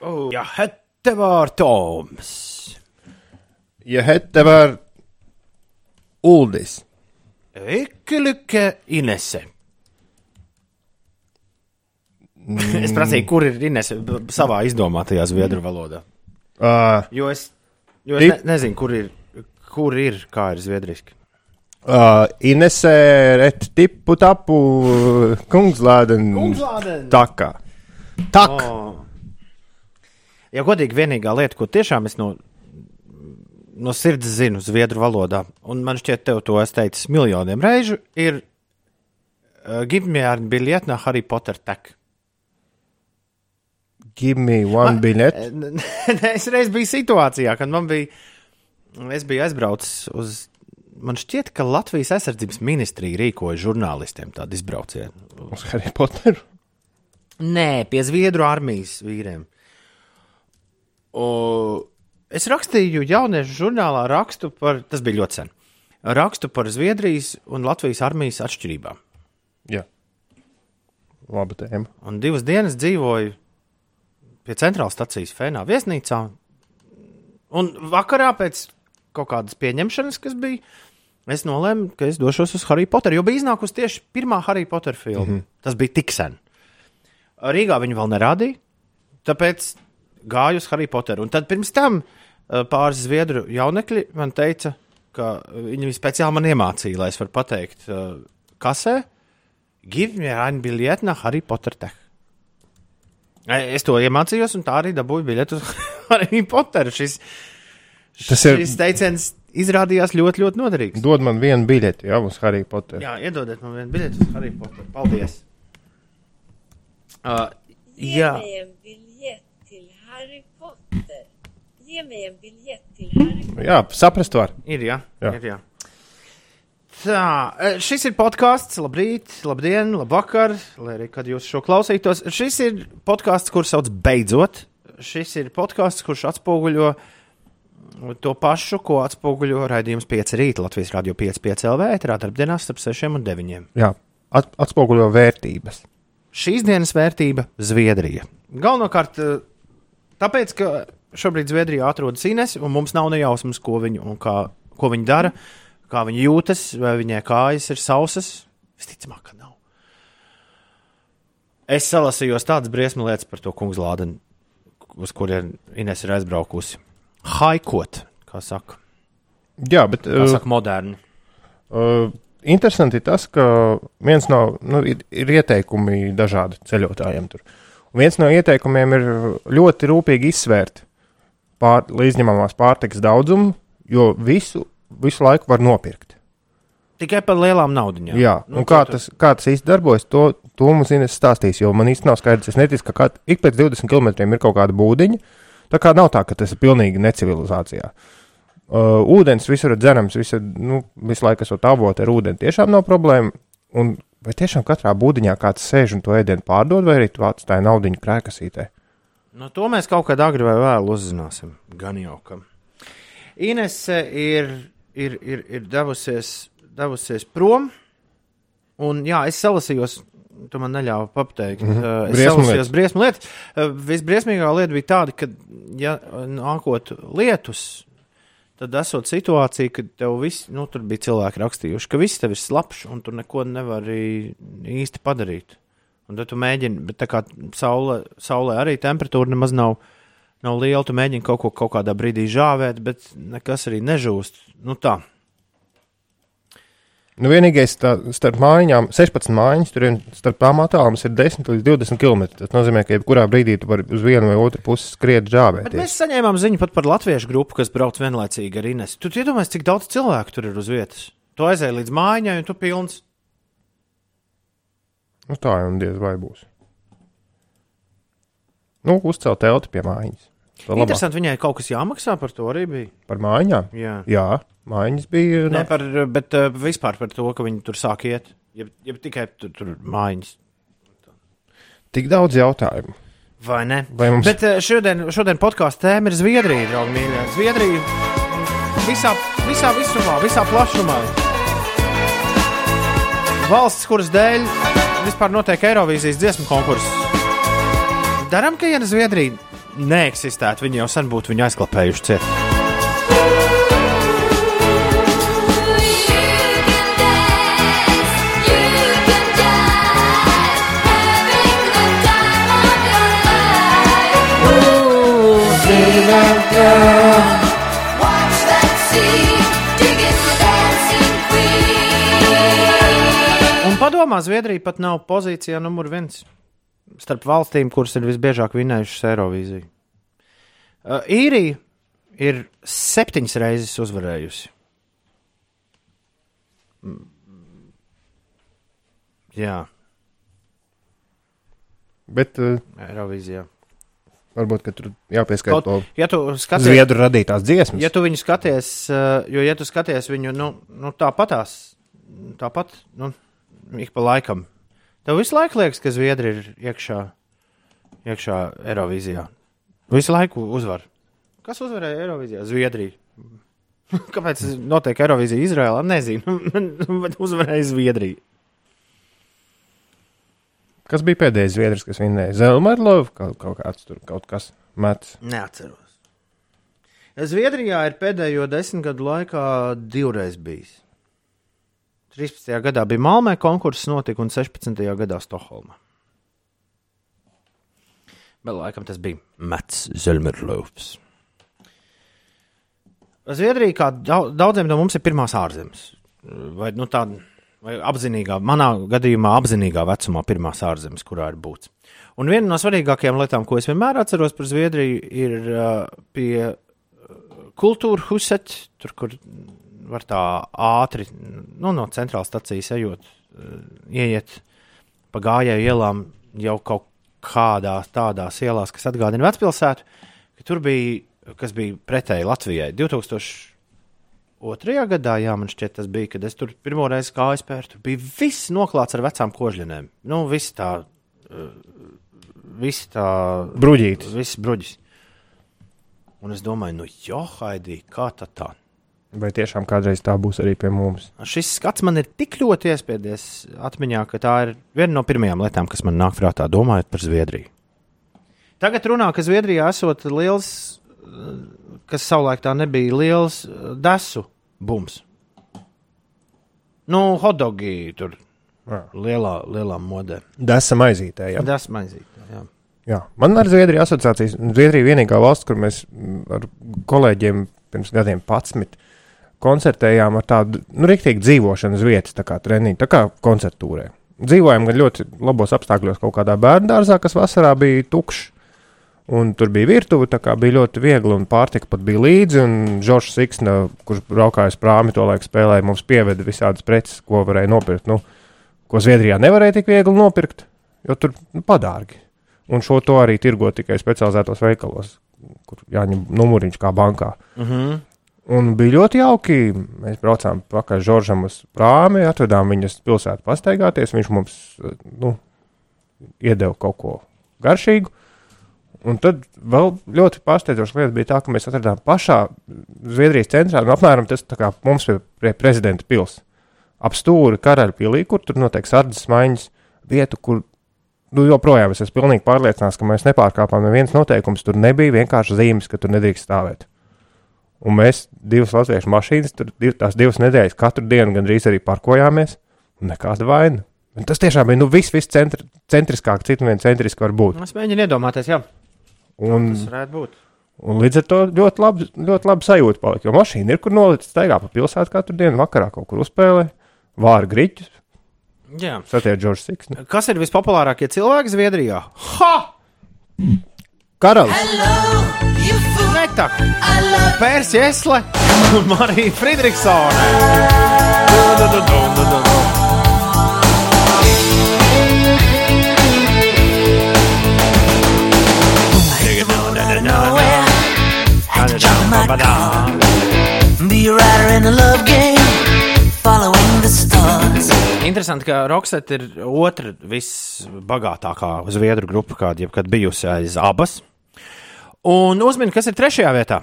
Oh, ja hette var Toms. Jag hette var Uldis. Ekkelykke Inese. es prasīju, kur ir Inese savā izdomātajā zviedru valodā. Uh, Jo es, jo es ne, nezinu, kur ir, kur ir, kā ir zviedriski. uh, Inese ret tipu tapu kungslāden takā. Tak. Oh. Ja godīgi, vienīgā lieta, ko tiešām es no, no sirds zinu zviedru valodā, un man šķiet, tev to es teicu miljoniem reižu, ir uh, Give me a biļeti no Harry Potter tek. Give me one biļet. Nē, es reiz biju situācijā, kad man bija, es biju aizbraucis uz, man šķiet, ka Latvijas aizsardzības ministrija rīkoja žurnālistiem tādu izbraucienu. Uz Harry Potteru. Nē, pie Zviedru armijas vīriem. O, es rakstīju jauniešu žurnālā rakstu par, tas bija ļoti sen, rakstu par Zviedrijas un Latvijas armijas atšķirībām. Jā. Laba tēma. Un divas dienas dzīvoju pie centrālās stācijas Fēnā viesnīcā. Un vakarā pēc kaut kādas pieņemšanas, kas bija, es nolēmu, ka es došos uz Harry Potteru. Jo bija iznākusi tieši pirmā Harry Potter filma. Mm -hmm. Tas bija tik sen. Rīgā viņu vēl nerādīja, tāpēc gāju uz Harry Potteru. Un tad pirms tam eh, pāris zviedru jaunekļi man teica, ka viņi speciāli man iemācīja, lai es varu pateikt, eh, kasē, give me ein biļeti no Harry Potter tech. Es to iemācījos, un tā arī dabūju biļeti uz Harry Potteru. Šis, Tas ir- šis teiciens izrādījās ļoti, ļoti noderīgs. Dod man vienu biļeti, jā, uz Harry Potteru. Jā, iedodiet man vienu biļeti uz Harry Potteru. Paldies! Uh, jā, till Harry Potter. Ge mig en biljett till Harry Potter. Jā, saprast var. ir jā. Jā. Ir, jā. Tā, eh, šis ir podkāsts. Labrīt, labdien, labvakar, lai arī kad jūs šo klausītos. Šis ir podkāsts, kurš sauc Beidzot. Šis ir podkāsts, kurš atspoguļo to pašu, ko atspoguļo raidījums 5 rīta Latvijas Rādio 5,5 LV, ētrā darbdienās starp 6 un 9. Jā, at, atspoguļo vērtības. Šīs dienas vērtība - Zviedrija. Galvenokārt, eh, tāpēc, ka šobrīd Zviedrijā atrodas Ines, un mums nav nejausmas, ko viņi, un kā, ko viņi dara, kā viņi jūtas, vai viņai kājas ir sausas. Visticamāk, ka nav. Es salasījos tādas briesmu lietas par to kungslādeni, uz kuriem Ines ir aizbraukusi. Haikot, kā saka, Jā, bet kā uh, saka moderni. uh, interesanti tas, ka viens no nu, ir, ir ieteikumi dažādi ceļotājiem tur. Un viens no ieteikumiem ir ļoti rūpīgi izsvērt pār, līdzņemamās pārtikas daudzumu, jo visu, visu laiku var nopirkt. Tikai par lielām naudaiņām. Jā, Nu, un kā tas, kā tas īsti darbojas, to, to mums Ines stāstīs. Jo man īsti nav skaidrs, es neticu, ka kat, ik pēc 20 km ir kaut kāda būdiņa. Tā kā nav tā, ka tas ir pilnīgi necivilizācijā. Uh, ūdens visur ir dzerams, visa, nu, visu laiku esot avoti ar ūdeni. Tiešām nav problēma. Un vai tiešām katrā būdiņā kāds sēž un to ēdienu pārdod, vai arī tu atstāji naudu krēkasītē? Nu, to mēs kaut kad agri vai vēlu uzzināsim. Gan jau ka. Inese ir, ir, ir, ir devusies, devusies prom. Un, jā, es salasījos, tu man neļāvi pateikt. Mm -hmm. Es Briesmu salasījos briesmu lietas. Eh, Visbriesmīgākā lieta bija tāda, ka, ja nākot lietus, tad esot situācija, kad tev viss, nu, tur bija cilvēki rakstījuši, ka viss tev ir slapjš un tu neko nevari īsti padarīt. Un tad tu mēģini, bet tā kā saule, saulē arī temperatūra nemaz nav, nav liela, tu mēģini kaut ko kaut kādā brīdī žāvēt, bet nekas arī nežūst. Nu tā. Nu, vienīgais tā, starp mājām, 16 mājiņas, tur ir starp tām attālums ir 10 līdz 20 km. Tas nozīmē, ka jebkurā brīdī tu vari uz vienu vai otru pusi skriet žāvēties. mēs saņēmām ziņu pat par latviešu grupu, kas brauc vienlaicīgi ar Inesu. Tu iedomājies, cik daudz cilvēku tur ir uz vietas. Tu aizēji līdz mājai, un tu pilns. Nu, tā jau diez vai būs. Nu, uzcelt telti pie mājiņas. Interesanti, viņai kaut kas jāmaksā par to arī bija. Par mājām? Jā. Jā, mājiņas bija. Ne par, bet uh, vispār par to, ka viņi tur sāk iet. Ja, ja tikai tur, tur mājiņas. Tik daudz jautājumu. Vai ne? Vai mums- Bet uh, šodien, šodien podkāstu tēma ir Zviedrija, draugi mīļie. Zviedrija visā, visā visumā, visā plašumā. Valsts, kuras dēļ vispār notiek Eirovīzijas dziesmu konkurss. Darām, ka ja Zviedrija neeksistētu, viņi jau sen būtu viņu aizklapējuši ciet. Un padomā, Zviedrija pat nav pozīcijā numur viens starp valstīm, kuras ir visbiežāk vinējušas Eirovīziju. Uh, īrija ir septiņas reizes uzvarējusi. Mm. Jā, Bet uh, Eirovīzijā. varbūt, ka tur jāpieskaita to Ja skaties, zviedru radītās dziesmas. ja tu viņu skaties, uh, jo, ja tu skaties viņu, nu, nu tāpatās, tāpat, nu, ik pa laikam, tev visu laiku liekas, ka Zviedri ir iekšā, iekšā Eirovīzijā. Visu laiku uzvar. Kas uzvarēja Eirovīzijā? Zviedrija. Kāpēc notiek Eirovīzija Izrēlā? Nezinu, bet uzvarēja Zviedrija. Kas bija pēdējais zviedrs, kas vinnēja? Zelmarlovs kaut, kaut kāds tur kaut kas mets. Neatceros. Zviedrijā ir pēdējo desmit gadu laikā divreiz bijis. 13. gadā bija Malmē konkurss, notika un 16. gadā Stokholmā. Bet laikam tas bija Mats Zelmerlovs. Zviedrija, kā dau- daudziem no mums, ir pirmās ārzemes. Vai, nu, tā, vai apzinīgā, manā gadījumā, apzinīgā vecumā, pirmās ārzemes, kurā ir būts. Un viena no svarīgākajām lietām, ko es vienmēr atceros par Zviedriju, ir uh, pie kultūra huset, tur, kur var tā ātri nu, no centrālās stācijas ejot, uh, ieiet pa gājēju ielām jau kaut kādās tādās ielās, kas atgādina vecpilsētu, ka tur bija, kas bija pretēji Latvijai. 2002. gadā, jā, man šķiet, tas bija, kad es tur pirmo reizi kā aizpēru, tur bija viss noklāts ar vecām kožļinēm. Nu, viss tā, uh, viss tā Bruģītis. Viss bruģis. Un es domāju, nu, jo, Haidī, kā tā tā? Vai tiešām kādreiz tā būs arī pie mums? Šis skats man ir tik ļoti iespēdies atmiņā, ka tā ir viena no pirmajām lietām, kas man nāk prātā, domājot par Zviedriju. Tagad runā, ka Zviedrijā esot liels, kas savulaik tā nebija, liels desu bums. Nu, hotdogi tur Jā. lielā, lielā modē. Desam aizītē, jā. Tas maizīt. Jā. jā. Man ar Zviedriju asociācijas. Zviedrija vienīgā valsts, kur mēs ar kolēģiem pirms gadiem patsmit koncertējām ar tādu, nu, rīktīgi dzīvošanas vietas, tā kā treniņu, tā kā koncertūrē. Dzīvojām gan ļoti labos apstākļos kaut kādā bērnu dārzā, kas vasarā bija tukšs. Un tur bija virtuve, tā kā bija ļoti viegli, un pārtika pat bija līdzi. Žoržs Siksna, kurš braukāja uz prāmi, to laiku spēlēja, mums pieveda visādas preces, ko varēja nopirkt. Nu, ko Zviedrijā nevarēja tik viegli nopirkt, jo tur nu, padārgi. Un šo to arī tirgo tikai specializētos veikalos, kur jāņem numuriņš kā bankā. Uh -huh. Un bija ļoti jauki. Mēs braucām pakaļ Žoržam uz prāmi, atvedām viņas pilsētu pastaigāties. Viņš mums nu, iedeva kaut ko garšīgu. Un tad vēl ļoti pārsteidzoša lieta bija tā, ka mēs atradām pašā Zviedrijas centrā, nu, apmēram tas kā mums ir pie prezidenta pilsēta. Ap stūri karaļa pilī, kur tur notiek sardzes maiņas, vietu, kur nu, joprojām es esmu pilnīgi pārliecināts, ka mēs nepārkāpām nevienas noteikumus. Tur nebija vienkārši zīmes, ka tur nedrīkst stāvēt. Un mēs divas latviešu mašīnas, tur div, tās divas nedēļas katru dienu gandrīz arī parkojāmies. un Nekāda vaina. Un tas tiešām bija nu, viss, viss centri, centriskāk, cits vien centriski var būt. Es mēģinu iedomāties, jā, Un, tas varētu būt. un līdz ar to ļoti labi, ļoti labi sajūta palika. Jo mašīna ir, kur nolikt staigā pa pilsētu katru dienu, vakarā kaut kur uzspēlē, vāra griķus, Jā. satiek Džordžs Siksni. Kas ir vispopulārākie cilvēki Zviedrijā? Ha! Karalis! Ne tā! Pērs Jesle un Marija Friedrichsone! Be a rider in the love game, following the stars. Interesanti, ka Roksete ir otra visbagātākā zviedru grupa, kāda jebkad bijusi aiz abas. Un uzmini, kas ir trešajā vietā,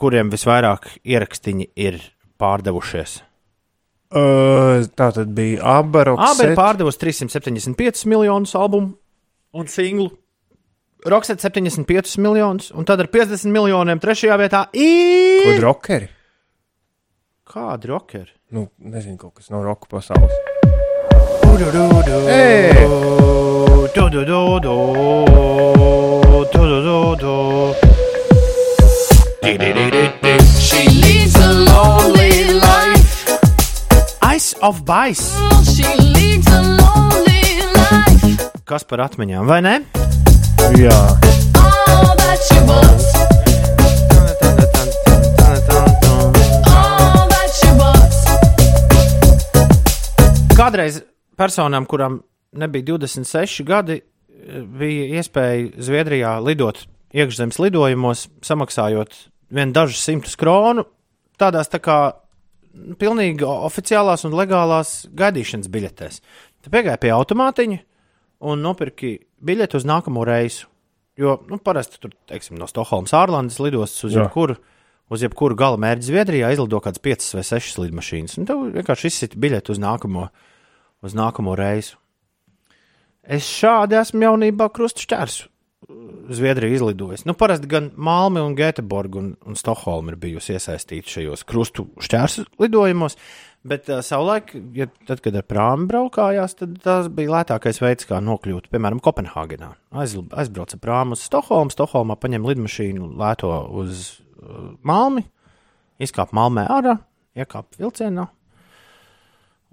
kuriem visvairāk ierakstiņi ir pārdevušies. Uh, tā tad bija Abba Abi ir pārdevusi 375 miljonus albumu un singlu. Roksets 75 miljonus, un tad ar 50 miljoniem trešajā vietā ir. Ko drokeri? Kādi rokeri? Nu, nezinu, kaut kas no roka pasaules. Ei! She leads a lonely life. Ice of Bice. She leads a lonely life. Kas par atmiņām, vai ne? Jā, All that she wants. Kādreiz personām, kurām nebija 26 gadi, bija iespēja Zviedrijā lidot iekšzemes lidojumos, samaksājot vien dažus simtus kronu, tādās tā kā nu, pilnīgi oficiālās un legālās gaidīšanas biļetēs. Tad piegāja pie automātiņa un nopirki biļeti uz nākamo reisu. Jo nu, parasti tur, teiksim, no Stokholmas ārlandes lidostas uz Jā. jebkuru, uz jebkuru gala mērķi Zviedrijā aizlido kaut kādas 5 vai 6 lidmašīnas. Un tev vienkārši izsita biļeti uz nākamo, uz nākamo reisu. Es šādi esmu jaunībā krustu šķērsu. Zviedrija izlidojas. Nu, parasti gan Malmi, un Göteborga un, un Stokholma ir bijusi iesaistīta šajos krustu šķērsu lidojumos. Bet uh, savulaik, ja, tad, kad ar prāmu braukājās, tad tas bija lētākais veids, kā nokļūt, piemēram, Kopenhāgenā. Aiz, aizbrauca prāmu uz Stokholmu, Stokholmā paņem lidmašīnu, lēto uz uh, Malmi, izkāpa Malmē ārā, iekāpa vilcienā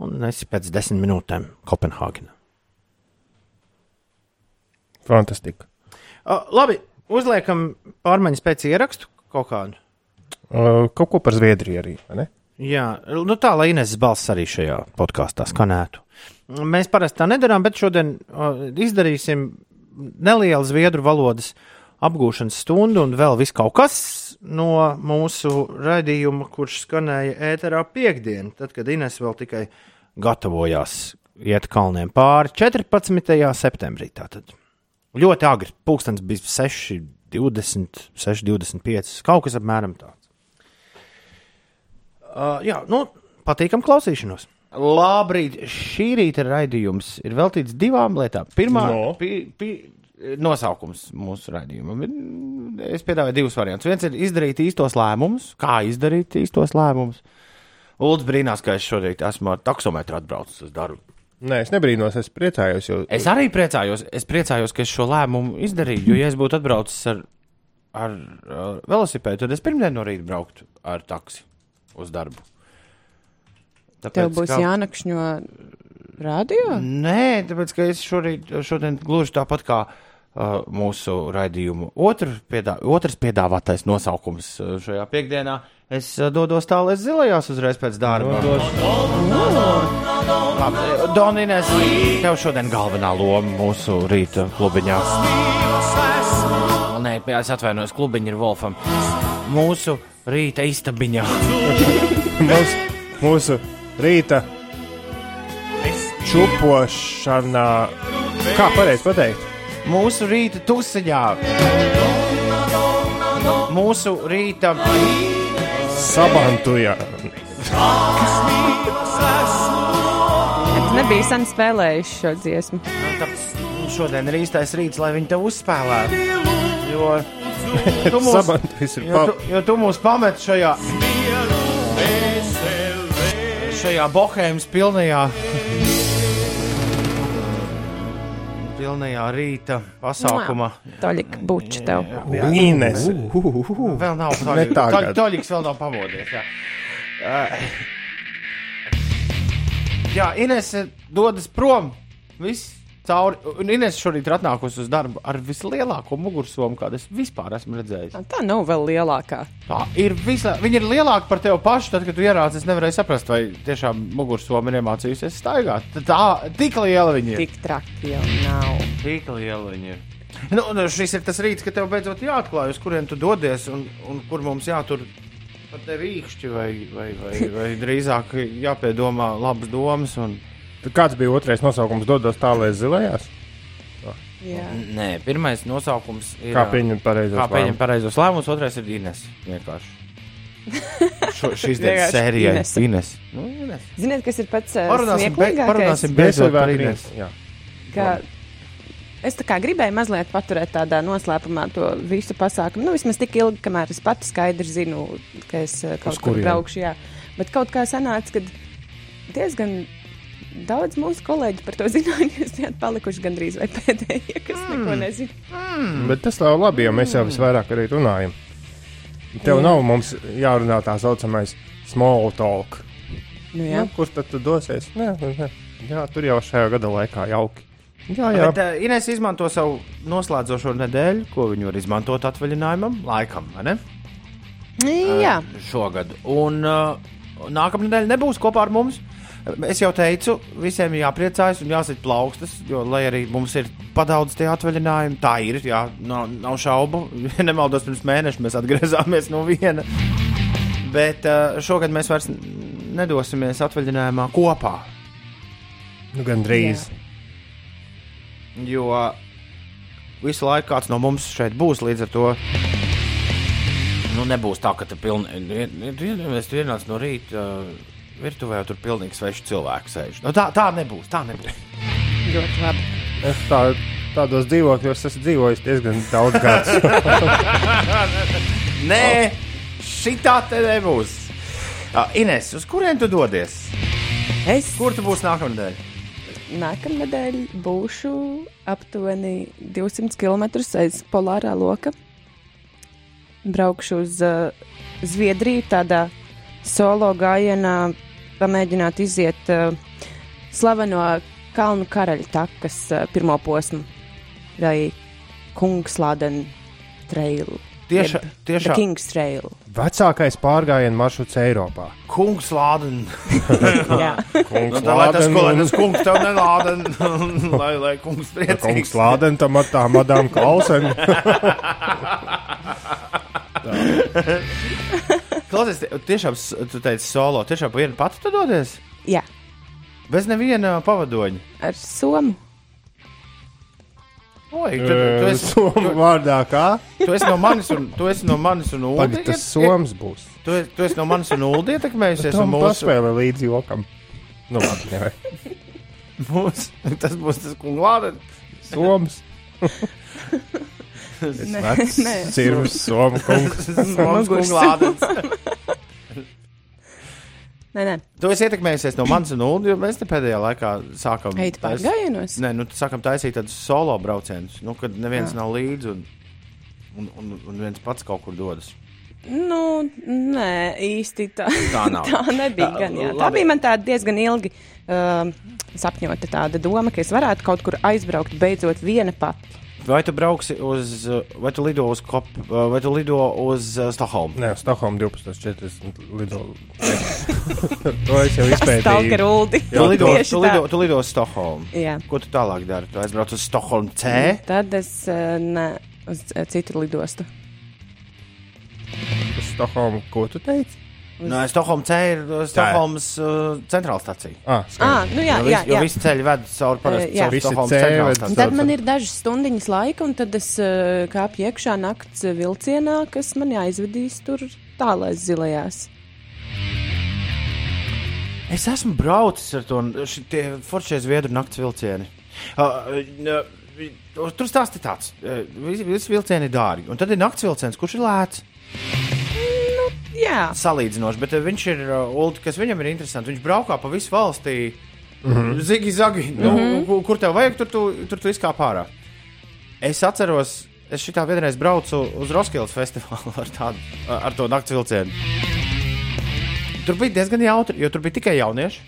un esi pēc desmit minūtēm Kopenhāgenā. fantastika. Uh, labi, uzliekam pārmaiņas pēc ierakstu kaut kādu. Uh, kaut ko par Zviedriju arī? Jā, nu tā, lai Ines balss arī šajā podkāstā skanētu. Mēs parasti tā nedarām, bet šodien uh, izdarīsim nelielu zviedru valodas apgūšanas stundu un vēl viss kaut kas no mūsu raidījuma, kurš skanēja ēterā piekdien, tad, kad Ines vēl tikai gatavojās iet kalniem pāri 14. septembrī. Tātad. Ļoti agri, pulkstenis bija 6, 20, 6, 25, kaut kas apmēram tāds. Uh, jā, nu, patīkam klausīšanos. Labrīt, šī rīta raidījums ir veltīts divām lietām. Pirmā No. pi, pi, nosaukums mūsu raidījumam. Es piedāvāju divus variantus. Viens ir izdarīt īstos lēmumus, kā izdarīt īstos lēmumus. Ulds brīnās, ka es šodien esmu ar taksometru atbraucis uz darbu. Nē, es nebrīnos, es priecājos, jo Es arī priecājos, es priecājos, ka es šo lēmumu izdarīju. Jo, ja es būtu atbraucis ar, ar, ar velosipēdu, tad es pirmdien no rīta brauktu ar taksi uz darbu. Tāpēc, Tev būs ka- jānakšņo radio? Nē, tāpēc ka es šorīt, šodien gluži tāpat kā uh, mūsu raidījumu otru piedā, otrs piedāvātais nosaukums uh, šajā piekdienā. Es uh, dodos tālāk zilajās uzreiz pēc darba. Labi, Donīnes, tev šodien galvenā loma mūsu rīta klubiņā. Nē, es atvainojos, klubiņa ir Wolfam. Mūsu rīta istabiņā. mums, mūsu rīta čupošanā, kā pareizi pateikt, Mūsu rīta tusiņā. Mūsu rīta sabantujā. Tu nebija sen spēlējis šo dziesmu. Nu, tāpēc šodien ir īstais rīts, lai viņi te uzspēlētu. Jo tu mūs, Sabantujas ir jo tu, jo tu mūs pamet šajā, šajā bohēmas pilnajā, pilnajā rīta pasākumā. Toļik, buči tev. Ines. Vēl nav tagad. Toļiks vēl nav pamodies. Jā, jā Ines dodas prom. Viss cauri. Un Ines šorīt ir atnākusi uz darbu ar vislielāko mugursomu, kādu es vispār esmu redzējis. Tā nav vēl lielākā. Tā ir visla... Viņa ir lielāka par tevi pašu. Tad, kad tu ierāci, es nevarēju saprast, vai tiešām mugursoma ir iemācījusies staigāt. Tā, tā tik liela viņa ir. Tik traki jau nav. Tik liela viņa ir. Nu, nu, šis ir tas rīts, kad tev beidzot jāatklāj, uz kurien tu dodies un, un kur mums jātur pat tevi īkšķi, vai, vai, vai, vai drīzāk jāpiedomā labas domas. Un... Tad Kāds bija otrais nosaukums? Dodos tālāk zilajās. Jā. Nē, pirmais nosaukums ir. Kā pieņemt pareizos Kā pieņemt pareizos lēmumus, otrais ir Ines. Vienkārši. Šo, šīs dienas sērijai Ines. Ines. Nu, Ines. Ziniet, kas ir pats uh, Parunāsim, beidzot par Ines. Jā. Ka Es tā kā gribēju mazliet paturēt tādā noslēpumā to visu pasākumu. Nu, vismaz tik ilgi, kamēr es pati skaidri zinu, ka es kaut Uz kur kurieni? braukšu. Jā. Bet kaut kā sanāca, ka diezgan daudz mūsu kolēģi par to zināja. Jūs esat palikuši gandrīz vai pēdējie, kas mm. neko nezina. Bet tas nav labi, jo mēs jau visvairāk arī runājam. Tev Jā. nav mums jārunā tā saucamais small talk. Nu, Jā. Nu, kur tad tu dosies? Nē, nē. Jā, tur jau šajā gada laikā jauki. Jā, jā. Bet uh, Ines izmanto savu noslēdzošo nedēļu, ko viņi var izmantot atvaļinājumam, laikam, vai ne? jā. Šogad. Un uh, nākamā nedēļa nebūs kopā ar mums. Es jau teicu, visiem ir jāpriecājas un jāsit plaukstas, jo, lai arī mums ir padaudz tie atvaļinājumi, tā ir. Jā, nav, nav šaubu. Ja nemaldos, pirms mēneša mēs atgriezāmies no viena. Bet uh, šogad mēs vairs nedosimies atvaļinājumā kopā. Nu, gan drīz. Jo visu laiku kāds no mums šeit būs. Līdz ar to nu, nebūs tā, ka tur pilnīgi tur ienācām no rīta. Uh, Virtuvē tur pilnīgi sveši cilvēki sēž. Nu, tā, tā nebūs. Tā nebūs. Ļoti labi. Es tā, tādos dzīvokļos esmu dzīvojis diezgan daudz gadus. Nē, šī tā te nebūs. Uh, Ines, uz kurien tu dodies? Es Kur tu būsi nākamā nedēļa? nākamā nedēļa būšu aptuveni 200 km aiz polārā loka. Braukšu uz uh, Zviedriju tādā solo gājienā, pamēģināt iziet uh, slaveno Kalnu karaļa takas uh, pirmo posmu vai Kungslāden trailu. Tieša, tieša. Kings Trail. Vecākais pārgājienu maršruts Eiropā. Kungs Lāden. Jā, kungs nu, tā, lai tas, ko, lai tas kungs tev nelāden, lai, lai kungs priecīgs. Ja kungs Lāden tam ar tā madām Klausen. tā. Klausies, tie- tiešām, tu teici solo, tiešām pa vienu pati tu dodies? jā, Bez neviena pavadoņa. ar somu. Oi, tu, tu, esi, Somu vārdā kā? tu esi no manis un, tu esi no manis un Uldi. Pagad, tas soms būs. Tu, esi- tu esi no manis un Uldi ietekmējusies. Tam un Mūsu, paspēlē līdzi jokam. Nu, labi, nevajag. mūsu, tas būs tas kungs lādens. Soms. Nē, Vecs. Sirvs, somu kungs. Mums kungs lādens. Nē, nē, Tu esi ietekmējusies no manis un Uldi, jo mēs te pēdējā laikā sākam. eit tais- pārgājienos. Nē, nu, tā sākam taisīt tādus solo braucienus, nu, kad neviens Jā. nav līdzi un, un, un, un viens pats kaut kur dodas. Nu, nē, īsti tā, Tā nav. tā nebija. Tā, Gan, jā. tā bija man tāda diezgan ilgi uh, sapņota tāda doma, ka es varētu kaut kur aizbraukt beidzot viena pati. Vai tu brauksi uz, vai tu lido uz, Kop, vai tu lido uz uh, Stokholmu? Nē, Stokholm 12.40 lido. to es jau izpētīju. uldi. Tu lido, Tieši tu, tā. lido, tu lido uz Stokholmu. Jā. Ko tu tālāk dari? Tu aizbrauc uz Stokholmu C. Tad es uh, ne, uz uh, citu lidostu. Uz Stokholmu, ko tu teici? Nē, Stokholma C ir uh, Stokholmas uh, centrāla stacija. Ah, Ah, nu jā, jo, jā, vis, jo jā. visi ceļi ved cauri parasti Eh, Visi Stokholmas stāciju. Tad man ir dažas stundiņas laika, un tad es uh, kāpju iekšā nakts vilcienā, kas man jāizvedīs tur tālāk zilajās. Es esmu braucis ar to šie foršie zviedru nakts vilcieni. Uh, uh, tur stāsti tāds, uh, visi, visi vilcieni ir dārgi. Un tad ir nakts vilciens, kurš ir lēts. Jā, Salīdzinoši, bet uh, viņš ir uh, ulti, kas viņam ir interesants. Viņš braukā pa visu valstī. Mm -hmm. Zigi, zagi. Nu, mm -hmm. kur, tev vajag, tur tu, tur tu izkāp ārā. Es atceros, es šitā vienreiz braucu uz Roskildes festivālu ar, tādu, ar to nakts vilcienu. Tur bija diezgan jautri, jo tur bija tikai jaunieši.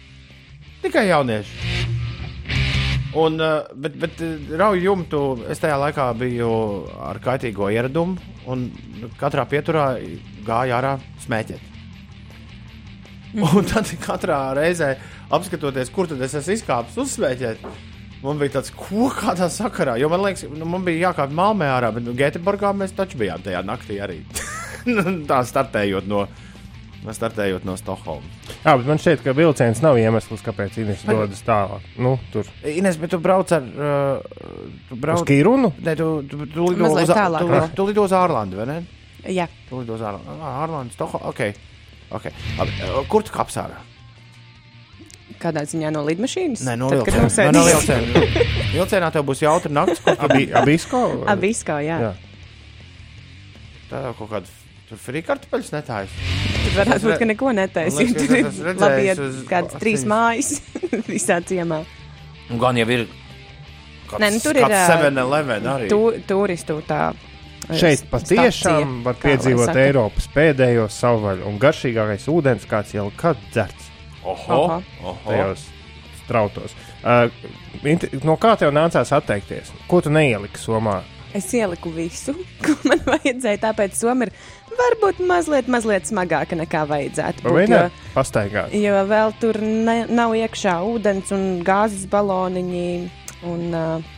Tikai jaunieši. Un, bet, bet uh, rauju jumtu es tajā laikā biju ar kaitīgo ieradumu, un katrā pieturā gāja ārā smēķēt. Un tad katrā reizē apskatoties, kur tad es esmu izkāpis uzsmēķēt. Man bija tāds, ko kādā sakarā, jo man liekas, nu, man bija jākāpj Malmē ārā, bet nu, Gēteburgā mēs taču bijām tajā naktī arī. Nu, Tā startējot no, startējot no Stokholmas. Jā, bet man šķiet, ka vilciens nav iemesls, kāpēc Inês dodas tālāk. Nu, tur Ines, bet tu brauc ar. Uh, tu uz brauc, Kīrunu. Nē, tu, tu, tu lido Mazliet uz, tālāk tu, tu lido uz Ārlandu, vai ne? Jā. Tu lido uz Ārlandu. Ah, Ārlandu, Stokholmu. Ok. okay. Labi. Kur tu kāps ārā? kādā ziņā no lidmašīnas. Nē, no vilciena. No vilciena. Vilcienā tev būs jautra naktis, kur Abi, abisko? Abisko, jā. Jā. tā kaut kāda. Tur frī kartupeļus netājas. Tur varētu būt, ka neko netaisīt. Tur ir labi, ja uz kādas trīs mājas visā ciemā. Un gan jau ir. Kāds, Nē, nu, tur ir, ā, 7-11 arī. Tu, turistu tā. Šeit patiešām var piedzīvot. Eiropas pēdējo savvaļu un garšīgākais ūdens, kāds jau kad dzerts Oho, Oho. tajos strautos. Uh, no kā tev nācās atteikties? Ko tu neieliki somā? Es ieliku visu, ko man vajadzēja. Tāpēc Somija ir varbūt mazliet, mazliet smagāka nekā vajadzētu. Būt, jo, Pastaigāt. jo vēl tur ne, nav iekšā ūdens un gāzes baloniņi. Un, uh,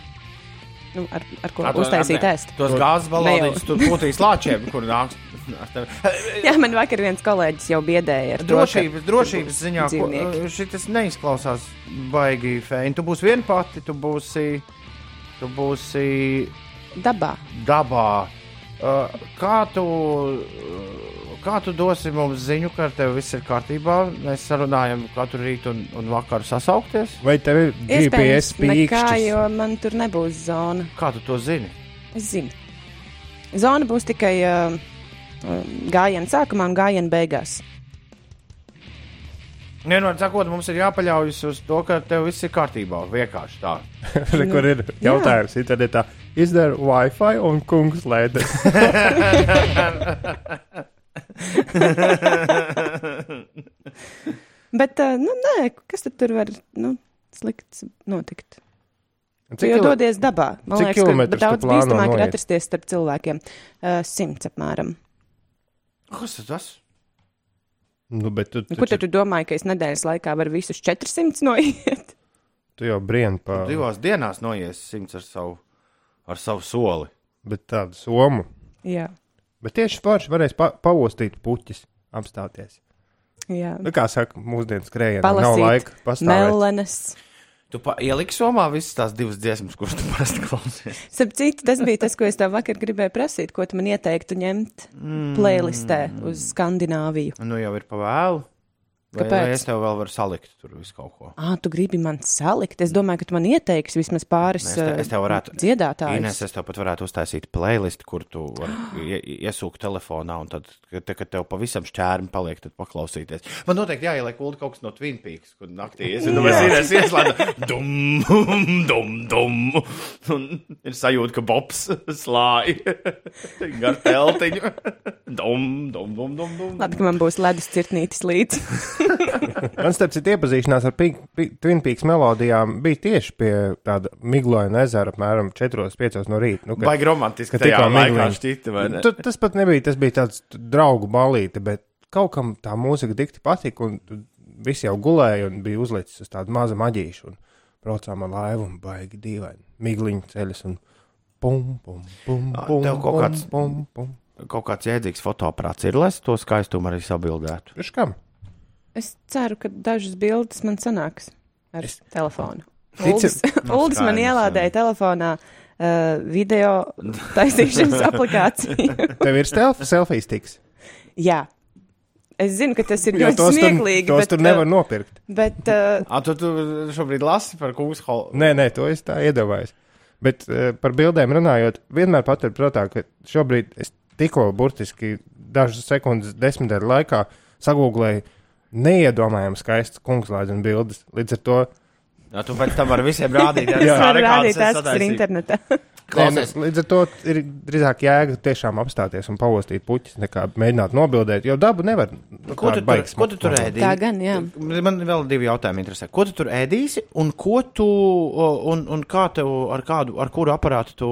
nu, ar, ar ko Ar to- uztaisīt ēst. Tos gāzes jau. tur pūtīs lāčiem, kur nāks. Jā, man vakar viens kolēģis jau biedēja ar to, ka Drošības, drošības ziņā dzīvnieki. šis neizklausās baigi fēni. Tu būsi viena pati, tu būsi, tu būsi dabā. dabā. Uh, kā, tu, uh, kā tu dosi mums ziņu, ka ar tevi viss ir kārtībā? Mēs sarunājam katru rītu un, un vakaru sasaukties. Vai tev ir GPS nekā, pīkšķis? jo man tur nebūs zona. Kā tu to zini? Es zinu. Zona būs tikai uh, gājiena sākumā un gājiena beigās. Vienmēr sakot, mums ir jāpaļaujas uz to, ka tev viss ir kārtībā. Vienkārši tā. Re, kur ir jautājums internetā? Izdara Wi-Fi un kungs lēdas. Bet, uh, nu, nē, kas tad tur var nu, slikts notikt? Tu Cik jau kilo- dodies dabā. Man liekas, ka tu daudz bīstamāk ir atrasties starp cilvēkiem. Uh, simts apmēram. Kas tas tas? nu, bet tu, Nu, tu, Kur tad tu domāji, ka es nedēļas laikā varu visus 400 noiet? tu jau brien pa Divās dienās noies simts ar savu, ar savu soli. bet tādu somu. jā, Bet tieši forši varēs pa pavostīt puķis, apstāties. jā. Nu, kā saka, mūsdienu skrējienā nav laika pastāvēt. Melenes. Tu pa- ieliki somā visas tās divas dziesmas, kuras tu parasti klausies. Starp citu, tas bija tas, ko es tev vakar gribēju prasīt, ko tu man ieteiktu ņemt mm. playlistē uz Skandināviju. Nu jau ir pavēlu. Vai, Kāpēc? vai es tev vēl varu salikt tur visu kaut ko? Ah, tu gribi man salikt? Es domāju, ka tu man ieteiksi vismaz pāris Es, te, es tev varētu. dziedātājus. Ines, es tev pat varētu uztaisīt playlistu, kur tu vari ie- iesūkt telefonā, un tad, kad, kad tev pavisam šķērmi paliek, tad paklausīties. Man noteikti jāieliek ulu kaut kas no Twin Peaks, kur naktī es domāju, ka Ines ieslēdza dum, dum, dum, un ir sajūta, ka Bobs slāja gar teltiņu. Dum, dum, dum, dum, dum. Labi, ka man būs ledus cirtnītis līdzi. Man starp citu iepazīšanās ar Pink- Pi- Twin Peaks melodijām bija tieši pie tāda migloņa ezera, apmēram 4-5 no rīta. Nu, Baigi romantiski, ka tikko migliņš. šķita, vai ne? Tu, tas pat nebija, tas bija tāds draugu balīti, bet kaut kam tā mūzika dikti patika, un visi jau gulēja un bija uzlicis uz tādu mazu maģīšu, un braucām ar laivu un baigi dīvaini. Migliņu ceļus un pum, pum, pum, Ā, pum, tev kaut kāds- pum, pum. Kaut kāds jēdzīgs fotoaparāts ir, lai to skaistumu arī sabildētu. Priekš kam? Es ceru, ka dažas bildes man sanāks ar es... telefonu. Uldis, Uldis man ielādēja telefonā uh, video taisīšanas aplikāciju. Tev ir stelf, selfijas tiks. Jā. Es zinu, ka tas ir Jo ļoti tos tur, smieklīgi. tos bet, tur nevar nopirkt. uh, Bet, uh, Ah, tu, tu šobrīd lasi par kungu holu. Nē, nē, to es tā iedomājos. Bet uh, par bildēm runājot, vienmēr paturprātā, ka šobrīd es tikko burtiski dažas sekundes, desmitēļu laikā sagūglēju neiedomājami skaistas kungslādes bildes. Līdz ar to Jā, tu pēc tam vari visiem rādīt, jā, varu rekādas rādīt tās, kas ir internetā. Klausies. Nu, līdz ar to ir drīzāk jēga tiešām apstāties un pavostīt puķis, nekā mēģināt nobildēt, jo dabu nevar. Nu, Ko tu, tur, ko tu tur ēdīsi? Tā gan, jā. Man vēl divi jautājumi interesē. Ko tu tur ēdīsi un, ko tu, un, un kā tev, ar, kādu, ar kuru aparātu tu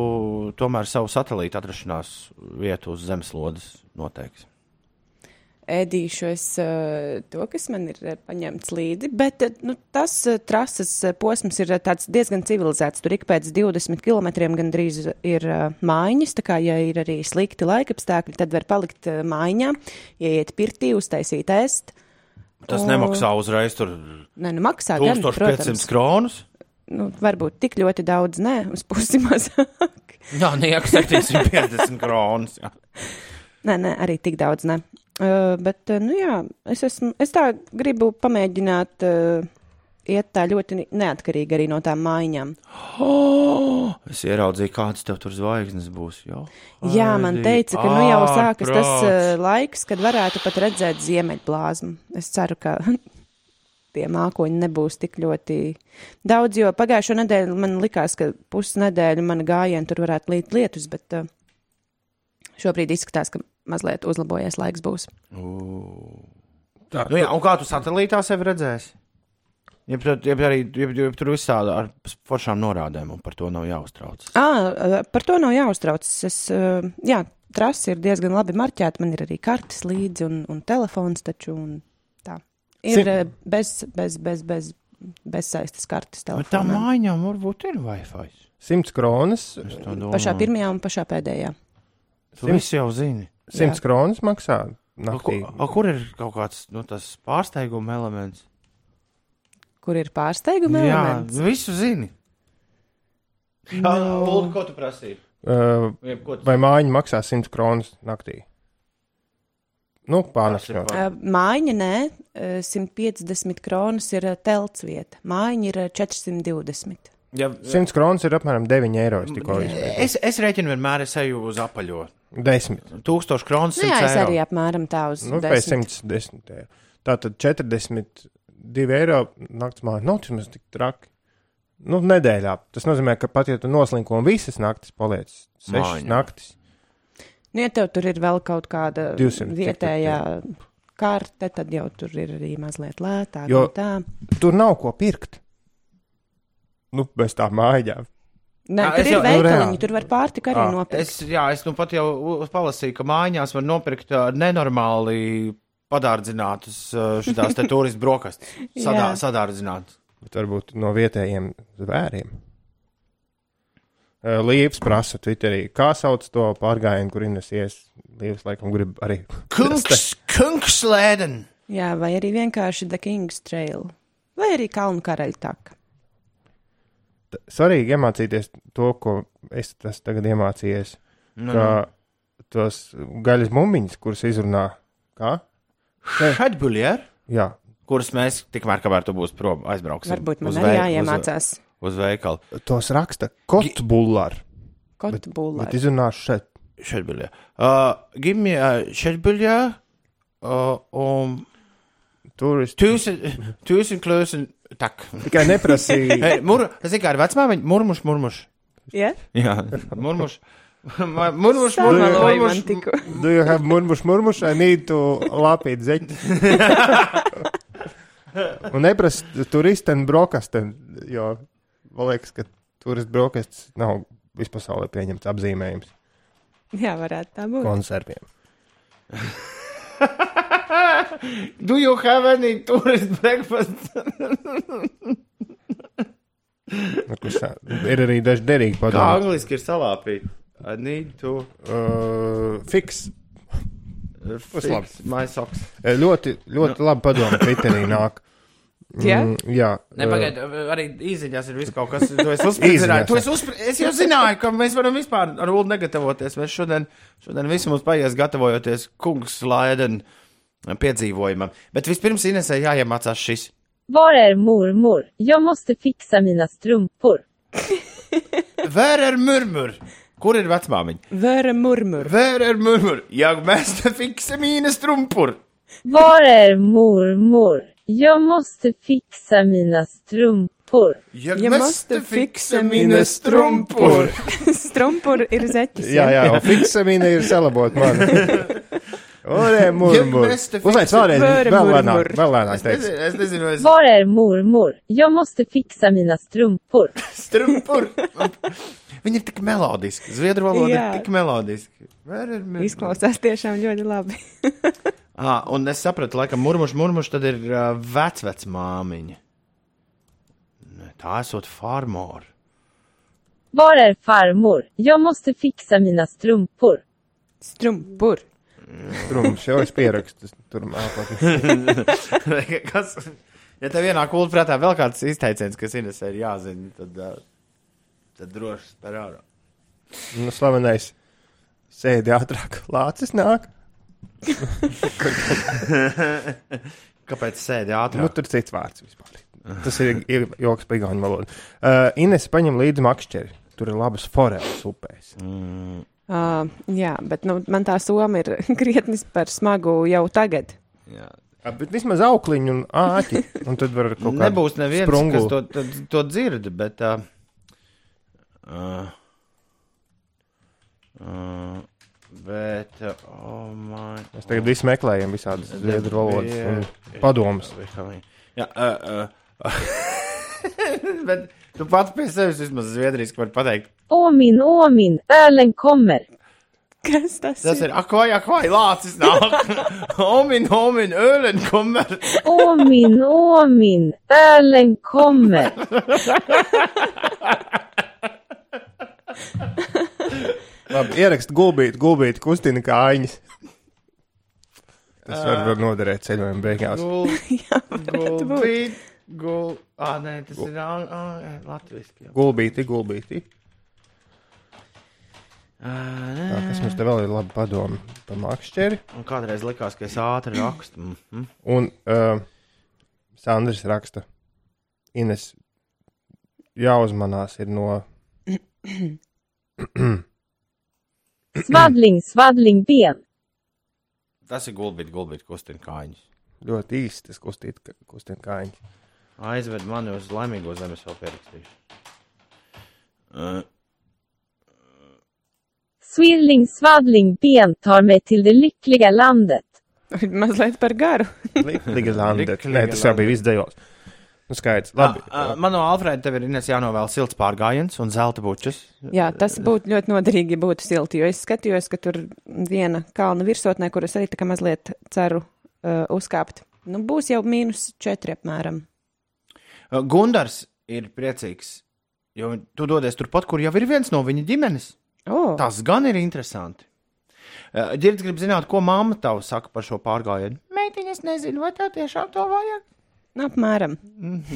tomēr savu satelītu atrašanās vietu uz zemeslodes noteiksi? Ēdīšu es uh, to, kas man ir uh, paņemts līdzi. Bet uh, nu, tas trases posms ir diezgan civilizēts. Tur ik pēc 20 km gandrīz ir mājiņas. Tā kā, ja ir arī slikti laikapstākļi, tad var palikt mājiņā, ieiet pirtī, uztaisīt ēst. Tas O. nemaksā uzreiz tur Nē, nu maksā gan, 1500 protams. kronus. Nu, varbūt tik ļoti daudz, nē, uz pusi mazāk. Jā, nieks 750 kronus. Nē, nē, arī tik daudz. Ne. Uh, bet, nu jā, es, esmu, es tā gribu pamēģināt uh, iet tā ļoti neatkarīgi arī no tām mājiņām. Oh, es ieraudzīju, kādas tev tur zvaigznes būs. Jā, Jā, man Haidī, teica, ka nu jau sākas tas ārprāts. uh, laiks, kad varētu pat redzēt ziemeļblāzmu. Es ceru, ka tie mākoņi nebūs tik ļoti daudz, jo pagājušo nedēļu man likās, ka pusnedēļu mana gājiena tur varētu līt lietus, bet uh, šobrīd izskatās, ka mazliet uzlabojies laiks būs. Tā, Nu, jā, un kā tu satelītā sevi redzēsi? Ja, ja, arī ja, ja, tur viss tāda ar foršām norādēm, un par to nav jāuztraucas. À, par to nav jāuztraucas. Es, jā, trasi ir diezgan labi marķēta. Man ir arī kartes līdzi un, un telefons taču. Un tā. Ir uh, bez, bez, bez, bez, bez saistes kartes Bet tā telefonā. mājām varbūt ir Wi-Fi. 100 kronas. Pašā pirmajā un pašā pēdējā. Tu viss jau zini. 100 kronas maksā A, ku- naktī. a, kur ir kaut kāds nu, tas pārsteiguma elements? Kur ir pārsteiguma Jā, elements? visu zini. No. Ulu, ko tu prasīji? Uh, vai mājiņa maksā 100 kronas naktī? Nu, pārnest Tas ir jau. pār- Uh, Mājiņa nē, uh, 150 kronas ir uh, telts vieta. Mājiņa ir uh, 420. Ja, 100 kronas ir apmēram 9 eiro. Es tikko izpētīju. es, es rēķinu vienmēr, es eju uz apaļo. 10. Tūkstoši kronas. Nu, jā, 100 es arī apmēram tā uz Nu, pēc 10. 110 eiro. Tātad 42 eiro naktas māja. Nav tas tik traki. Nu, nedēļā. Tas nozīmē, ka pat ja tu noslinko un visas naktis paliec, 6 Mājiņā. naktis. Nu, ja tev tur ir vēl kaut kāda 200, cik vietējā karte, tad jau tur ir arī mazliet lētāk. Jo- un Tā. Tur nav ko pirkt. Nu, bez tā mājām. Nē, Jā, tur es ir jau- nu, veikaliņi, tur var pārtika arī Ā, nopirkt. Es, jā, es nu pat jau palasīju, ka mājās var nopirkt nenormāli padārdzinātus te turistu brokastis. Sadā, Jā. sadārdzinātus. Bet varbūt no vietējiem zvēriem. Līvs prasa Twitterī, kā sauc to pārgājienu, kur Ines ies. Līvs laikam grib arī. Kungs, kungs lēden! Jā, vai arī vienkārši The King's Trail, vai arī Kalnu karaļtaka. T- Svarīgi iemācīties to, ko es tas tagad iemācījies. Nu, Ka tos gaļas bumbiņas, kuras izrunā, kā? Šadbuļier, Jā, kuras mēs tikmēr, kamēr tu būsi prom, aizbrauksim. Varbūt man uz arī jāiemācās Uz, uz veikalu. tos raksta kotbullāri. kotu būlē. Bet izrunāšu šeit. Šadbuļier. Uh, give me a šadbuļier. Uh, um, Tur es tusen, tusen klösen, tak. tikai neprasīju. Hey, mur, es tikai ar vecmāmiņu, murmuš, murmuš. Ja? Jā, murmuš. Ma- Murmuš, murmuš. Do you have murmuš, murmuš? I need to lapīt zeķi. Un neprasa turisten brokasten, jo man liekas, ka turist brokastis nav vispasaulē pieņemts apzīmējums Jā, varētu tā būt. konserviem. Do you have any tourist breakfast? Nu, Ir arī daži derīgi Kā padomi. angliski ir salāpīt? I need to Uh, fiks. uh, fix my socks. Ļoti, ļoti labi padomu Twitterī nāk. Jā? Mm, jā. Nepagaid, arī īziņās ir viss kaut kas, to es To es, uzspri... es jau zināju, ka mēs varam vispār ar Ulu negatavoties. Mēs šodien, šodien visi mums paies gatavojoties kungs Laiden piedzīvojumam. Bet vispirms Inesē jāiemācās šis. Var är mormor? Jag måste fixa mina strumpor. Vēr ar murmur! Kur ir vecmāmiņa? Vēra murmur. Vēr ar murmur! Jag mäste fixa mina strumpor! Var är mormor? Jag måste fixa mina strumpor. Jag, Jag måste fixa mina strumpor. Strumpur ir zeķis. Jā, jā, un fiksamīna ir salabot man. Orē, murmur. Ja meste Uzlaic vēlreiz, Vēra vēl murmur. lēnāk, vēl lēnāk Es teicu. nezinu, es nezinu, es Var är mormor? Jag måste fixa mina strumpor. strumpur. Viņi ir tik melodiski. Zviedru valoda ir tik murmur. Izklausās tiešām ļoti labi. Ah, un es sapratu, laikam, murmuš, murmuš, tad ir uh, vecvec māmiņa. Nē, Tā esot farmor. Var är farmor? Jag måste fixa mina strumpor. Strumpur. Strums jau es pierakstu. Tur mākotni. kas, ja tev vienā kultūrā prātā vēl kāds izteiciens, kas Inesē ir jāzina, tad, tad droši spēr ārā. Nu, slavenais. Sēdi ātrāk, lācis nāk. Kāpēc sēdi ātrāk? Nu, tur cits vārds vispār. Tas ir ir joks par igauņu valodu. Uh, Ines paņem līdzi makšķeri. Tur ir labas foreles upēs. Mm. Uh, jā, bet nu, man tā soma ir krietni par smagu jau tagad. Jā. A, bet vismaz aukliņi un āķi. Un tad var kaut kā Nebūs neviens, sprungu. kas to, to, to dzird, bet. Uh, uh, bet. Oh my, Mēs tagad visi meklējam visādas zviedru valodas un padomus. Jā, uh, uh, bet tu pats pie sevis vismaz zviedrijas vari pateikt. Åmin, åmin, ölen kommer. Kas tas, Tas ir? ir akvai, akvai, lācis nāk. Omin, omin, ölen kommer. Åmin, åmin, ölen kommer. Labi, ierakst gulbīt, gulbīt, kustina kājiņas. Tas var, var noderēt ceļojuma beigās. Gulbīt, gul. Ā, nē, tas ir ā, ā, latviski. jau. Gulbīti, gulbīti. Tā, kas mums te vēl ir labi padomi par makšķeri. Un kādreiz likās, ka es ātri rakstu. Mm -hmm. Un uh, Sandrs raksta, Ines, jāuzmanās ir no Svadling, svadling ben. Tas ir gulbīt, gulbīt, kustina kājiņas. ļoti īsti tas kustīt, kustina kājiņas. Aizved mani uz laimīgo zemi, es vēl pierakstīšu. Uh, Swirling, svadling ben tar mig till det lyckliga landet. Mazliet par garu. Liga Zanda. Liga Nē, tas jau bija viss dejos. Nu, skaidrs. Labi. uh, man no Alfrēda tev ir Ines jānovēl silts pārgājiens un zelta bučas. Jā, tas būtu ļoti noderīgi, ja būtu silti, jo es skatījos, ka tur viena kalna virsotnē, kuras arī tā kā mazliet ceru uh, uzkāpt. Nu, būs jau mīnus četri apmēram. Gundars ir priecīgs, jo tu dodies turpat, kur jau ir viens no viņa ģimenes. Oh, Tas gan ir interesanti. Girds grib zināt, ko mamma tev saka par šo pārgājienu. Meitiņa, es nezinu, vai tev tiešām to vajag. apmēram.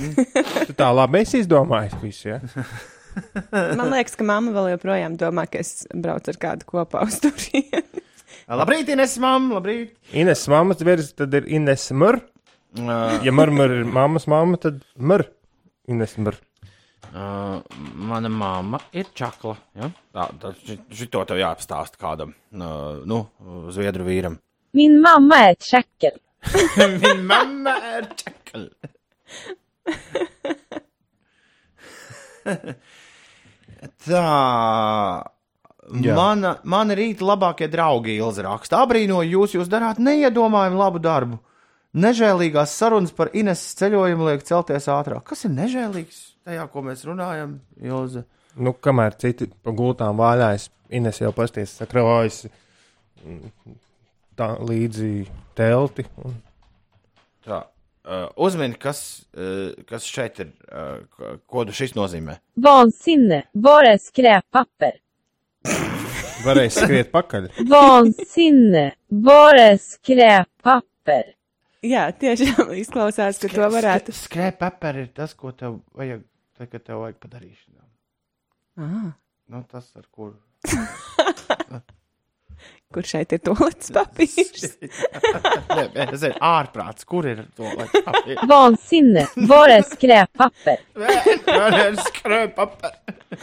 Tu tā labi esi izdomājis visu, ja? Man liekas, ka mamma vēl joprojām domā, ka es braucu ar kādu kopā uz turieni. Labrīt, Ines, mamma, labrīt. Ines mammas virs, tad ir Ines mur. Uh, Ja murmur ir mammas mamma, tad mur. Ines mur. Uh, mana mamma ir čakla. Ja? Tā, tā, ši- šito tev jāapstāsta kādam, uh, nu, zviedru vīram. Min mamma är ett tjackel. Viņa mamma ir čakla. Tā. Jā. Mana, mana rīta labākie draugi Ilza raksta. Abrīnoju jūs, jūs darāt neiedomājumu labu darbu. Nežēlīgās sarunas par Ineses ceļojumu liek celties ātrāk. Kas ir nežēlīgs tajā, ko mēs runājam, Ilza? Nu, kamēr citi pa gultām vāļājas, Ines jau pasties sakrājas tā līdzi telti. Un... Tā. Uh, uzmini, kas, uh, kas šeit ir, uh, ko- šis nozīmē. Vansinne, bara skräppapper. Varēs skriet pakaļ. Vansinne, bara skräppapper. Jā, tiešām izklausās, ka to varētu. Skrēpēperi ir tas, ko tev vajag, tad, kad tev vajag padarīšanā. Ah, Nu, tas, ar kuru. kur šeit ir tolets papīrs? Nē, tas ir ārprāts. Kur ir to laiku? Vansinne, bara skräppapper. Skrēpēperi.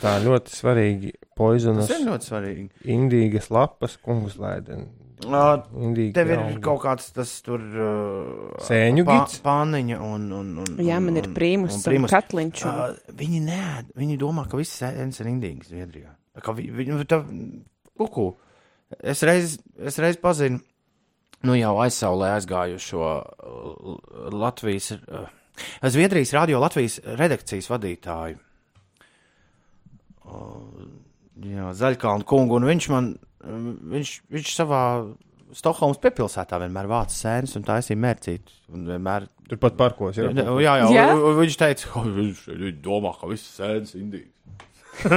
Tā ļoti svarīgi. Poizonas, Tas ir ļoti svarīgi. indīgas lapas, kungus lēdeni. Indīgi tev ir augi. kaut kāds tas tur. Uh, Sēņu gids? Pāniņa un, un, un. Jā, man ir un- prīmus un un prīmus. katliņš un- Uh, viņi nē, viņi domā, ka viss sēnes ir indīgas Zviedrijā. Ka vi, viņi tā, kuku. Es reiz, es reiz pazinu, nu jau aizsaulē aizgājušo Latvijas, uh, Zviedrijas radio Latvijas redakcijas vadītāju. Uh, jā, Zaļkalnu kungu, un viņš man, viņš, viņš savā Stokholmas piepilsētā vienmēr vāca sēnes un taisīja mērcīt. Un vienmēr Turpat parkos. Jā, Jā, jā, jā, Jā? jā. viņš teica, ka viņš, domā, ka viss sēdes indīgs.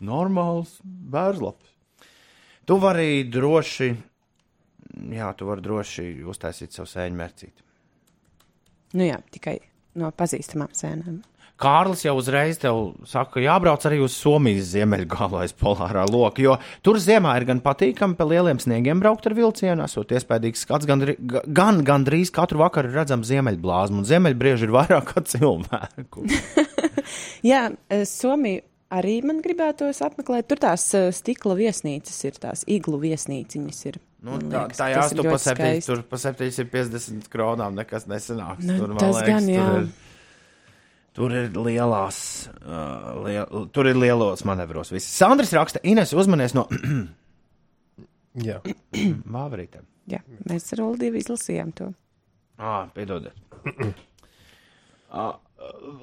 Normāls bērnslaps. Tu vari droši, jā, tu vari droši uztaisīt savu sēņu mērcīti. Nu jā, tikai no pazīstamām sēnēm. Kārlis jau uzreiz te saka, ka jābrauc arī uz Somijas ziemeļgalu aiz polārā loka, jo tur ziemā ir gan patīkami pa lieliem sniegiem braukt ar vilcienu, esot iespējams skats, gan, gan gandrīz katru vakaru ir redzams ziemeļblāzmu, un ziemeļbrieži ir vairāk kā cilvēku. Jā, eh, Somija arī man gribētos apmeklēt. Tur tās eh, stikla viesnīcas ir, tās iglu viesnīciņas ir. Nu, tā, liekas, tā jās tu pa, ļoti septiņ, skaisti. tur pa 750 kronām nekas nesanāks. Nu, tur, tas gan, jā. tur, ir, tur ir lielās, uh, liel, tur ir lielos manevros. Viss. Sandrs raksta, Ines uzmanies no Jā. Vāverītēm. Jā, mēs ar Oldīvu izlasījām to. Ah, piedodiet. uh,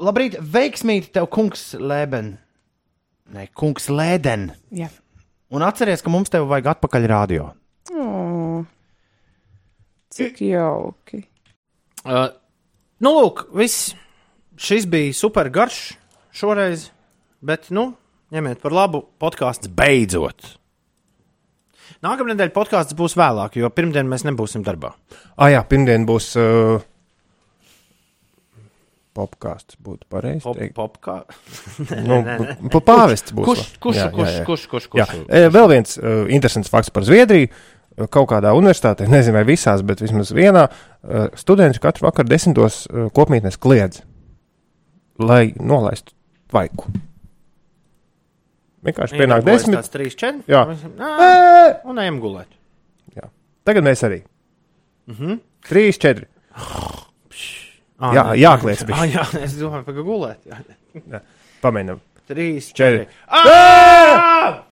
labrīt, veiksmīgi tev, kungs Lēben. Nē, kungs Lēden. Jā. Un atceries, ka mums tev vajag atpakaļ radio. O, cik jauki. Uh, nu, lūk, viss. Šis bija super garš šoreiz, bet, nu, ņemiet par labu, podkāsts beidzot. Nākamā nedēļa podkāsts būs vēlāk, jo pirmdien mēs nebūsim darbā. Ah, jā, pirmdien būs. Uh, Popkāsts būtu pareizi. Pop, teikt. pop, kā... Nu, Pāvests būs. Kurš, kurš, Jā, kurš, jā, jā. kurš, kurš, Jā, kurš, e, vēl viens uh, interesants fakts par Zviedriju. Uh, Kaut kādā universitātē, nezinu, vai visās, bet vismaz vienā, uh, studenti katru vakaru desmitos uh, kopmītnes kliedz, lai nolaistu tvaiku. Vienkārši pienāk desmit. Tas trīs, četri. Jā. Nā, un ejam gulēt. Tagad mēs arī. Mm -hmm. Trīs, četri. Ah, Jā, jākliedz Ah, jā, es domāju, ka gulēt. Jā. Pamēģinām. Trīs, Četri. četri. Ah!